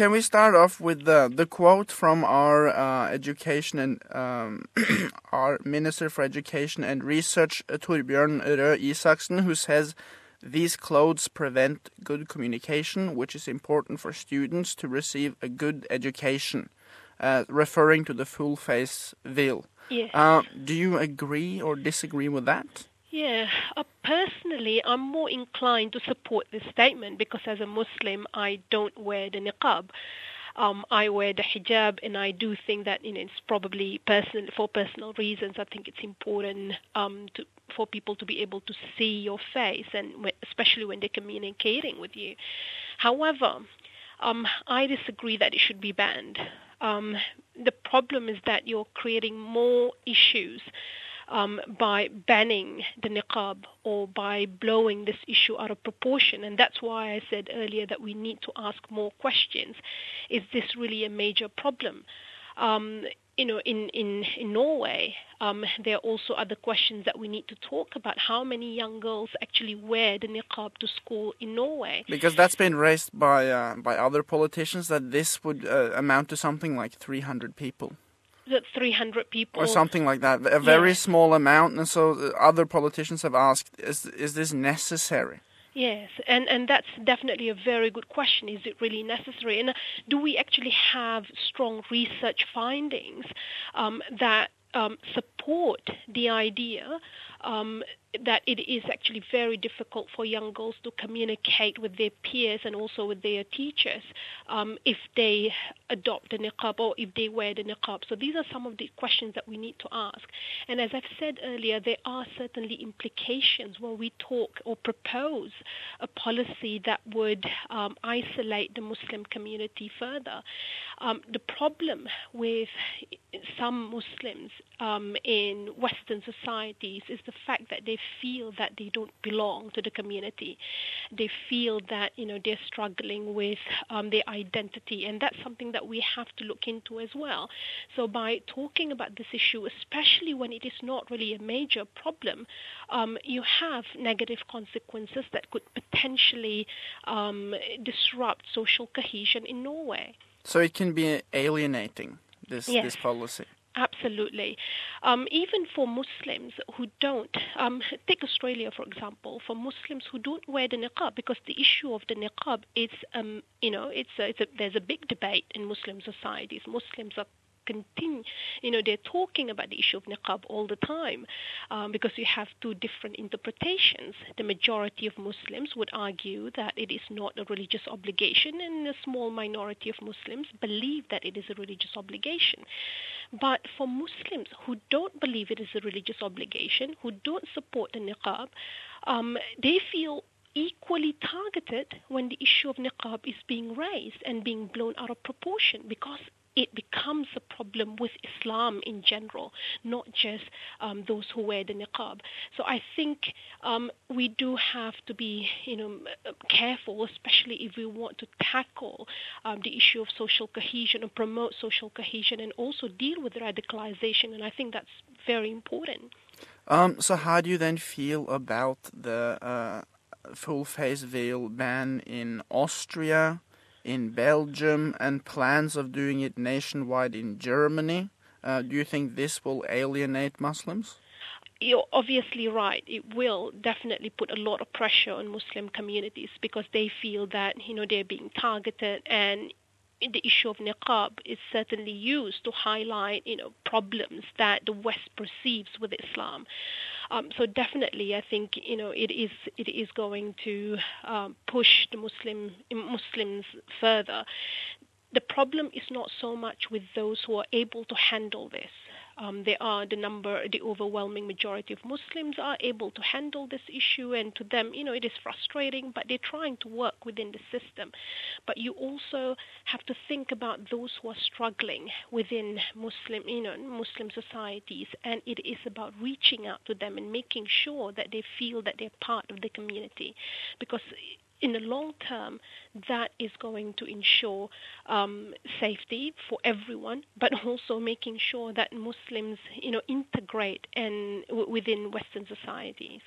can we start off with the the quote from our uh, education and um, our Minister for Education and Research, uh, Torbjørn Røe Isaksen, who says these clothes prevent good communication, which is important for students to receive a good education, uh, referring to the full face veil. Yes. Uh, do you agree or disagree with that? Yeah, uh, personally, I'm more inclined to support this statement because as a Muslim, I don't wear the niqab. Um, I wear the hijab, and I do think that you know, it's probably personal for personal reasons. I think it's important um, to, for people to be able to see your face, and especially when they're communicating with you. However, um, I disagree that it should be banned. Um, the problem is that you're creating more issues um, by banning the niqab or by blowing this issue out of proportion. And that's why I said earlier that we need to ask more questions. Is this really a major problem? Um, you know, in, in, in Norway, um, there are also other questions that we need to talk about. How many young girls actually wear the niqab to school in Norway? Because that's been raised by uh, by other politicians that this would uh, amount to something like 300 people. That 300 people. or something like that. A very Yeah. small amount, and so other politicians have asked: Is is this necessary? Yes, and, and that's definitely a very good question. Is it really necessary? And do we actually have strong research findings um, that um, support the idea um, that it is actually very difficult for young girls to communicate with their peers and also with their teachers um, if they adopt the niqab or if they wear the niqab. So these are some of the questions that we need to ask. And as I've said earlier, there are certainly implications when we talk or propose a policy that would um, isolate the Muslim community further. Um, the problem with some Muslims um, in Western societies is the fact that they feel that they don't belong to the community. They feel that you know they're struggling with um, their identity, and that's something that we have to look into as well. So by talking about this issue, especially when it is not really a major problem, um, you have negative consequences that could potentially um, disrupt social cohesion in Norway. So it can be alienating this Yes. this policy. Absolutely. Um, even for Muslims who don't, um, take Australia for example, for Muslims who don't wear the niqab, because the issue of the niqab is, um, you know, it's a, it's a, there's a big debate in Muslim societies. Muslims are continue, you know, they're talking about the issue of niqab all the time um, because you have two different interpretations. The majority of Muslims would argue that it is not a religious obligation, and a small minority of Muslims believe that it is a religious obligation. But for Muslims who don't believe it is a religious obligation, who don't support the niqab, um, they feel equally targeted when the issue of niqab is being raised and being blown out of proportion because it becomes a problem with Islam in general, not just um, those who wear the niqab. So I think um, we do have to be, you know, careful, especially if we want to tackle um, the issue of social cohesion and promote social cohesion, and also deal with radicalization. And I think that's very important. Um, so how do you then feel about the uh, full face veil ban in Austria, in Belgium, and plans of doing it nationwide in Germany? Uh, do you think this will alienate Muslims? you're obviously right. It will definitely put a lot of pressure on Muslim communities because they feel that you know they're being targeted, and the issue of niqab is certainly used to highlight you know problems that the West perceives with Islam. Um, so definitely, I think you know it is it is going to um, push the Muslim Muslims further. The problem is not so much with those who are able to handle this. Um, there are the number, the overwhelming majority of Muslims are able to handle this issue, and to them, you know, it is frustrating, but they're trying to work within the system. But you also have to think about those who are struggling within Muslim, you know, Muslim societies, and it is about reaching out to them and making sure that they feel that they're part of the community, because in the long term, that is going to ensure um, safety for everyone, but also making sure that Muslims, you know, integrate and w- within Western societies.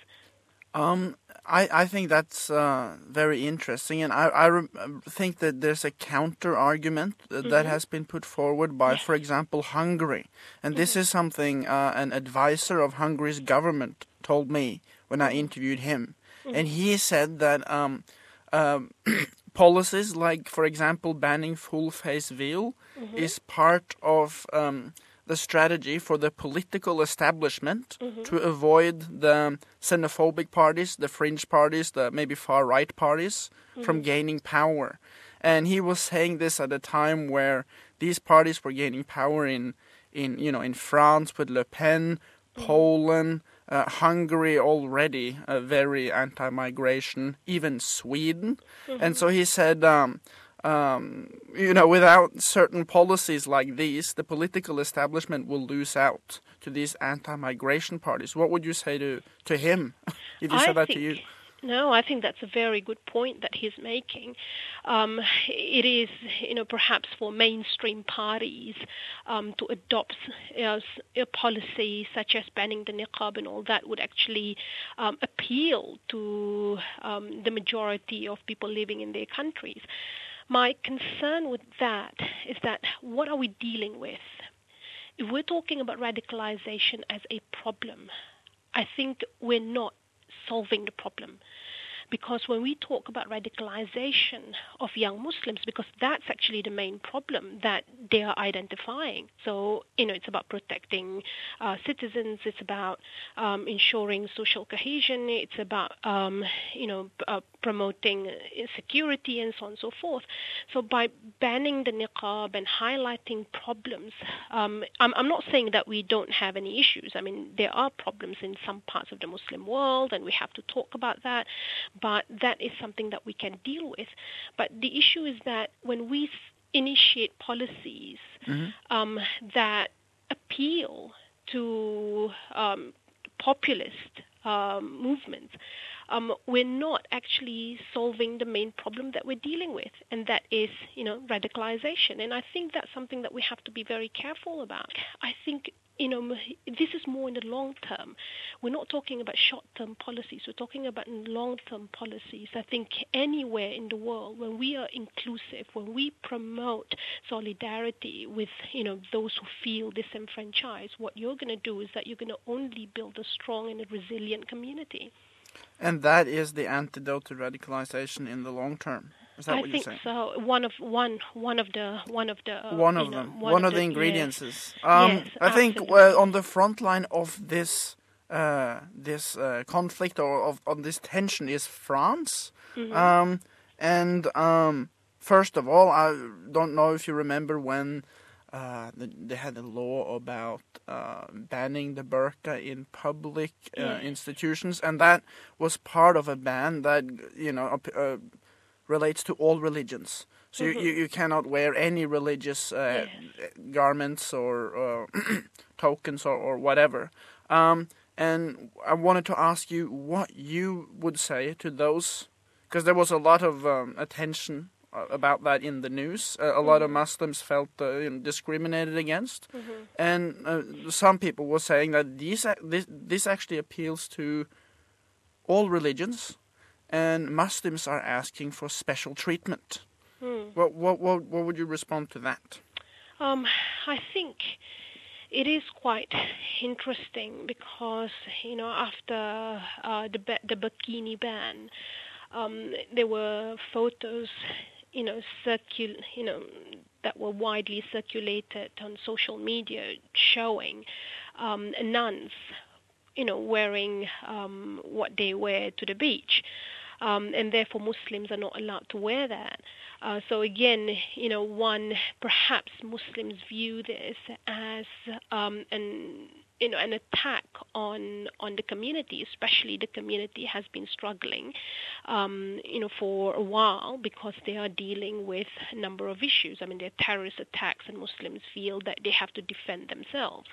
Um, I, I think that's uh, very interesting, and I, I re- think that there's a counter argument that, Mm-hmm. has been put forward by, for example, Hungary. And this Mm-hmm. is something uh, an advisor of Hungary's government told me when I interviewed him. Mm-hmm. And he said that um, um, policies like, for example, banning full face veil Mm-hmm. is part of um, the strategy for the political establishment to avoid the xenophobic parties, the fringe parties, the maybe far right parties from gaining power. And he was saying this at a time where these parties were gaining power in, in you know, in France with Le Pen, Poland, uh, Hungary already uh, very anti-migration, even Sweden. And so he said, um, um, you know, without certain policies like these, the political establishment will lose out to these anti-migration parties. What would you say to to him if he I said that think, to you? No, I think that's a very good point that he's making. Um, it is, you know, perhaps for mainstream parties um, to adopt uh, a policy such as banning the niqab and all that would actually um, appeal to um, the majority of people living in their countries. My concern with that is that what are we dealing with? If we're talking about radicalization as a problem, I think we're not solving the problem. Because when we talk about radicalization of young Muslims, because that's actually the main problem that they are identifying. So, you know, it's about protecting uh, citizens, it's about um, ensuring social cohesion, it's about, um, you know, uh, promoting security and so on and so forth. So by banning the niqab and highlighting problems, um, I'm, I'm not saying that we don't have any issues. I mean, there are problems in some parts of the Muslim world, and we have to talk about that. But that is something that we can deal with. But the issue is that when we initiate policies um, that appeal to um, populist um, movements, um, we're not actually solving the main problem that we're dealing with, and that is, you know, radicalization. And I think that's something that we have to be very careful about. I think, you know, this is more in the long term. We're not talking about short-term policies. We're talking about long-term policies. I think anywhere in the world, when we are inclusive, when we promote solidarity with, you know, those who feel disenfranchised, what you're going to do is that you're going to only build a strong and a resilient community. And that is the antidote to radicalization in the long term. Is that I what think you're saying? I think so. One of one one of the one of the uh, one of know, them, one, one, of the yes. ingredients is. Um, Yes, I think uh, on the front line of this uh, this uh, conflict or of on this tension is France. Mm-hmm. Um, and um, first of all, I don't know if you remember when uh, they had a law about uh, banning the burqa in public uh, Yes. institutions, and that was part of a ban that you know uh, relates to all religions. So you, you, you cannot wear any religious uh, garments or uh, tokens or, or whatever. Um, and I wanted to ask you what you would say to those, because there was a lot of um, attention about that in the news. Uh, a lot of Muslims felt uh, you know, discriminated against, and uh, some people were saying that these, this this actually appeals to all religions, and Muslims are asking for special treatment. What, what what what would you respond to that? Um, I think it is quite interesting because you know after uh, the the bikini ban, um, there were photos, you know, circul you know that were widely circulated on social media showing um, nuns, you know, wearing um, what they wear to the beach. Um, and therefore Muslims are not allowed to wear that. Uh, so again, you know, one perhaps Muslims view this as um, an you know an attack on on the community, especially the community has been struggling, um, you know, for a while because they are dealing with a number of issues. I mean, there are terrorist attacks, and Muslims feel that they have to defend themselves.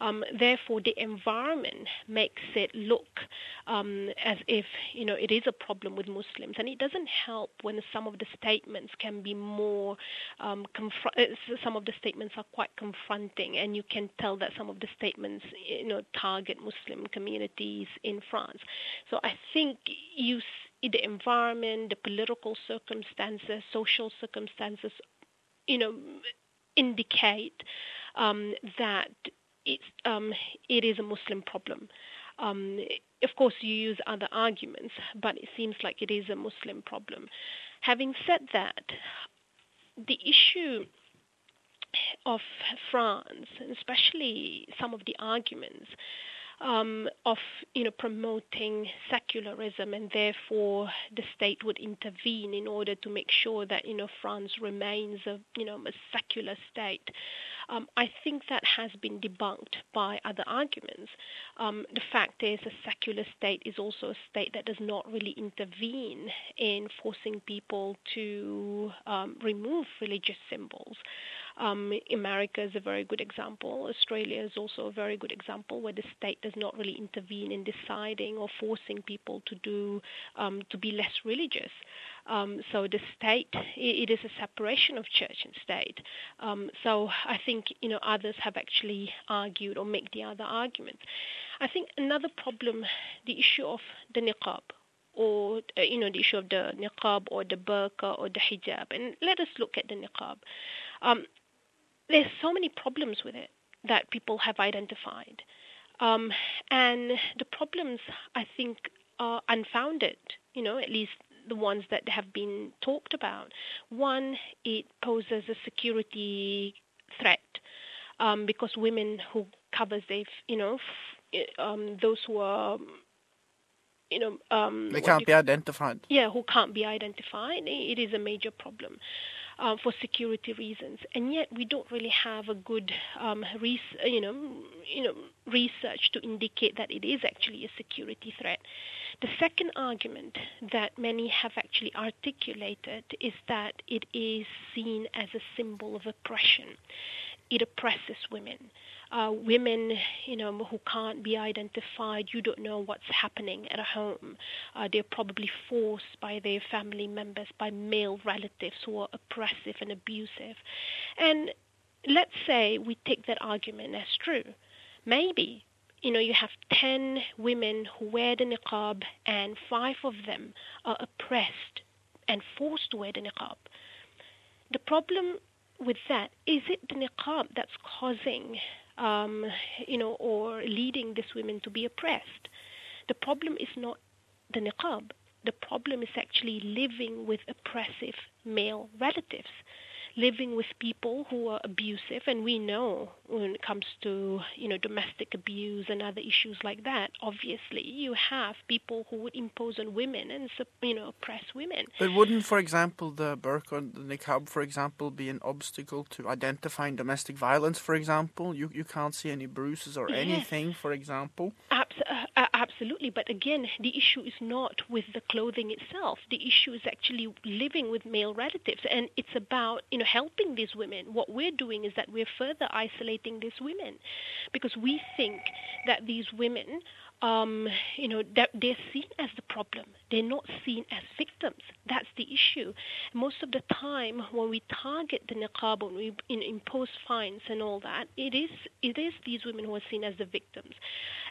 Um, therefore, the environment makes it look um, as if you know it is a problem with Muslims, and it doesn't help when some of the statements can be more um, confr- uh, some of the statements are quite confronting, and you can tell that some of the statements you know, target Muslim communities in France. So I think you, the environment, the political circumstances, social circumstances, you know, indicate um, that it's, um, it is a Muslim problem. Um, of course, you use other arguments, but it seems like it is a Muslim problem. Having said that, the issue of France, and especially some of the arguments um, of you know promoting secularism and therefore the state would intervene in order to make sure that you know France remains a you know a secular state. Um, I think that has been debunked by other arguments. Um, the fact is, a secular state is also a state that does not really intervene in forcing people to um, remove religious symbols. Um, America is a very good example. Australia is also a very good example where the state does not really intervene in deciding or forcing people to do um, to be less religious. Um, so the state, it is a separation of church and state. Um, so I think you know others have actually argued or make the other arguments. I think another problem, the issue of the niqab or uh, you know the issue of the niqab or the burqa or the hijab, and let us look at the niqab. Um, there's so many problems with it that people have identified. Um, and the problems, I think, are unfounded, you know, at least the ones that have been talked about. One, it poses a security threat um, because women who covers they, you know, f- um, those who are you know, um, they can't be identified. Yeah, who can't be identified. It is a major problem um, for security reasons, and yet we don't really have a good, um, res- you know, you know, research to indicate that it is actually a security threat. The second argument that many have actually articulated is that it is seen as a symbol of oppression. It oppresses women uh, women, you know, who can't be identified. You don't know what's happening at home. Uh, they're probably forced by their family members, by male relatives who are oppressive and abusive. And let's say we take that argument as true. Maybe you know, you have 10 women who wear the niqab and five of them are oppressed and forced to wear the niqab. The problem with that is it the niqab that's causing um, you know, or leading these women to be oppressed. The problem is not the niqab. The problem is actually living with oppressive male relatives living with people who are abusive, and we know when it comes to you know domestic abuse and other issues like that, obviously you have people who would impose on women and you know oppress women. But wouldn't, for example, the burqa the niqab, for example, be an obstacle to identifying domestic violence? For example, you you can't see any bruises or yes. anything, for example. Abs- uh, absolutely, but again, the issue is not with the clothing itself. The issue is actually living with male relatives, and it's about you know helping these women. What we're doing is that we're further isolating these women because we think that these women um, you know, they're, they're, seen as the problem. They're not seen as victims. That's the issue. Most of the time, when we target the niqab, when we impose fines and all that, it is it is these women who are seen as the victims.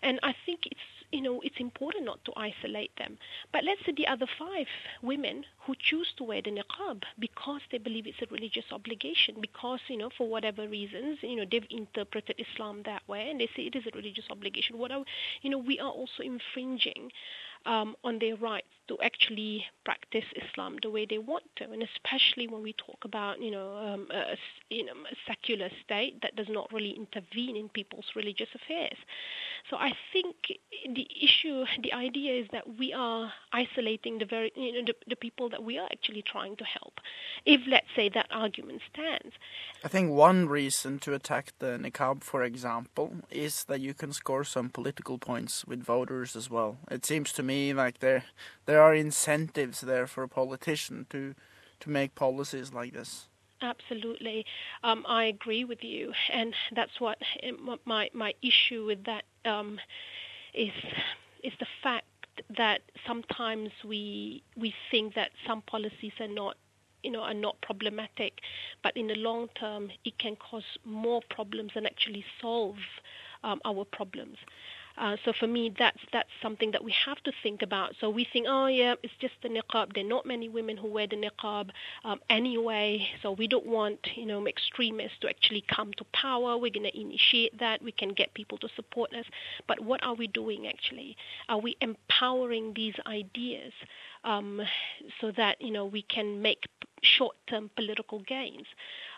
And I think it's you know, it's important not to isolate them. But let's say the other five women who choose to wear the niqab because they believe it's a religious obligation, because, you know, for whatever reasons, you know, they've interpreted Islam that way and they say it is a religious obligation. What are, you know, we are also infringing um, on their rights to actually practice Islam the way they want to, and especially when we talk about you know, um, a, you know a secular state that does not really intervene in people's religious affairs. So I think the issue, the idea is that we are isolating the very you know the, the people that we are actually trying to help. If let's say that argument stands, I think one reason to attack the niqab, for example, is that you can score some political points with voters as well. It seems to me like there there are incentives there for a politician to to make policies like this. Absolutely, um, I agree with you, and that's what my my issue with that um, is is the fact that sometimes we we think that some policies are not you know are not problematic, but in the long term it can cause more problems and actually solve um, our problems. Uh, so for me, that's that's something that we have to think about. So we think, oh yeah, it's just the niqab. There are not many women who wear the niqab um, anyway. So we don't want you know extremists to actually come to power. We're going to initiate that. We can get people to support us. But what are we doing actually? Are we empowering these ideas um, so that you know we can make short-term political gains?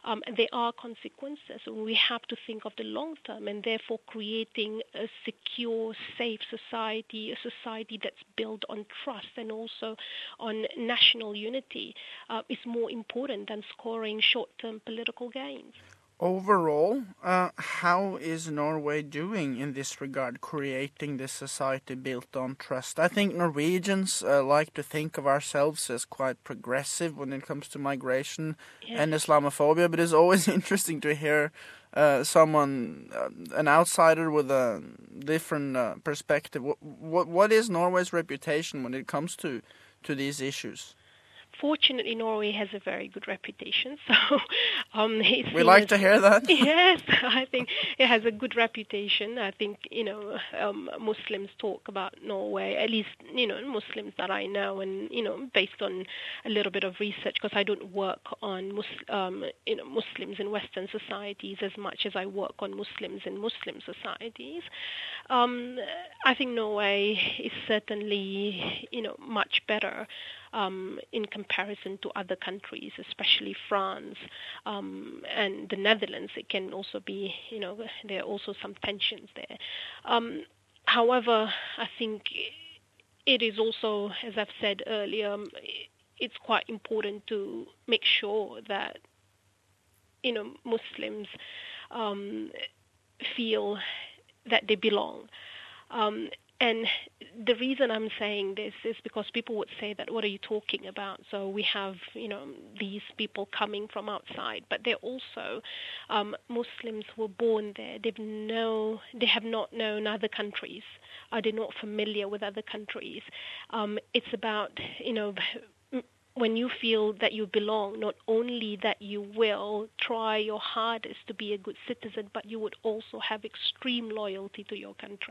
Um, there are consequences. And we have to think of the long term and therefore creating a secure, safe society, a society that's built on trust and also on national unity uh, is more important than scoring short term political gains overall, uh, how is Norway doing in this regard, creating this society built on trust? I think Norwegians uh, like to think of ourselves as quite progressive when it comes to migration and Islamophobia, but it's always interesting to hear uh, someone, uh, an outsider with a different uh, perspective. What, what, what is Norway's reputation when it comes to, to these issues? Fortunately, Norway has a very good reputation. So um, we like to hear that. yes, I think it has a good reputation. I think you know um, Muslims talk about Norway, at least you know Muslims that I know, and you know based on a little bit of research, because I don't work on Mus- um, you know Muslims in Western societies as much as I work on Muslims in Muslim societies. Um, I think Norway is certainly you know much better um, in comparison to other countries, especially France um, and the Netherlands. It can also be, you know, there are also some tensions there. Um, however, I think it is also, as I've said earlier, um, it's quite important to make sure that you know Muslims um, feel that they belong. Um, and the reason I'm saying this is because people would say that what are you talking about? So we have you know these people coming from outside, but they're also um, Muslims who were born there. They've no, they have not known other countries. Are they not familiar with other countries? Um, it's about you know when you feel that you belong, not only that you will try your hardest to be a good citizen, but you would also have extreme loyalty to your country.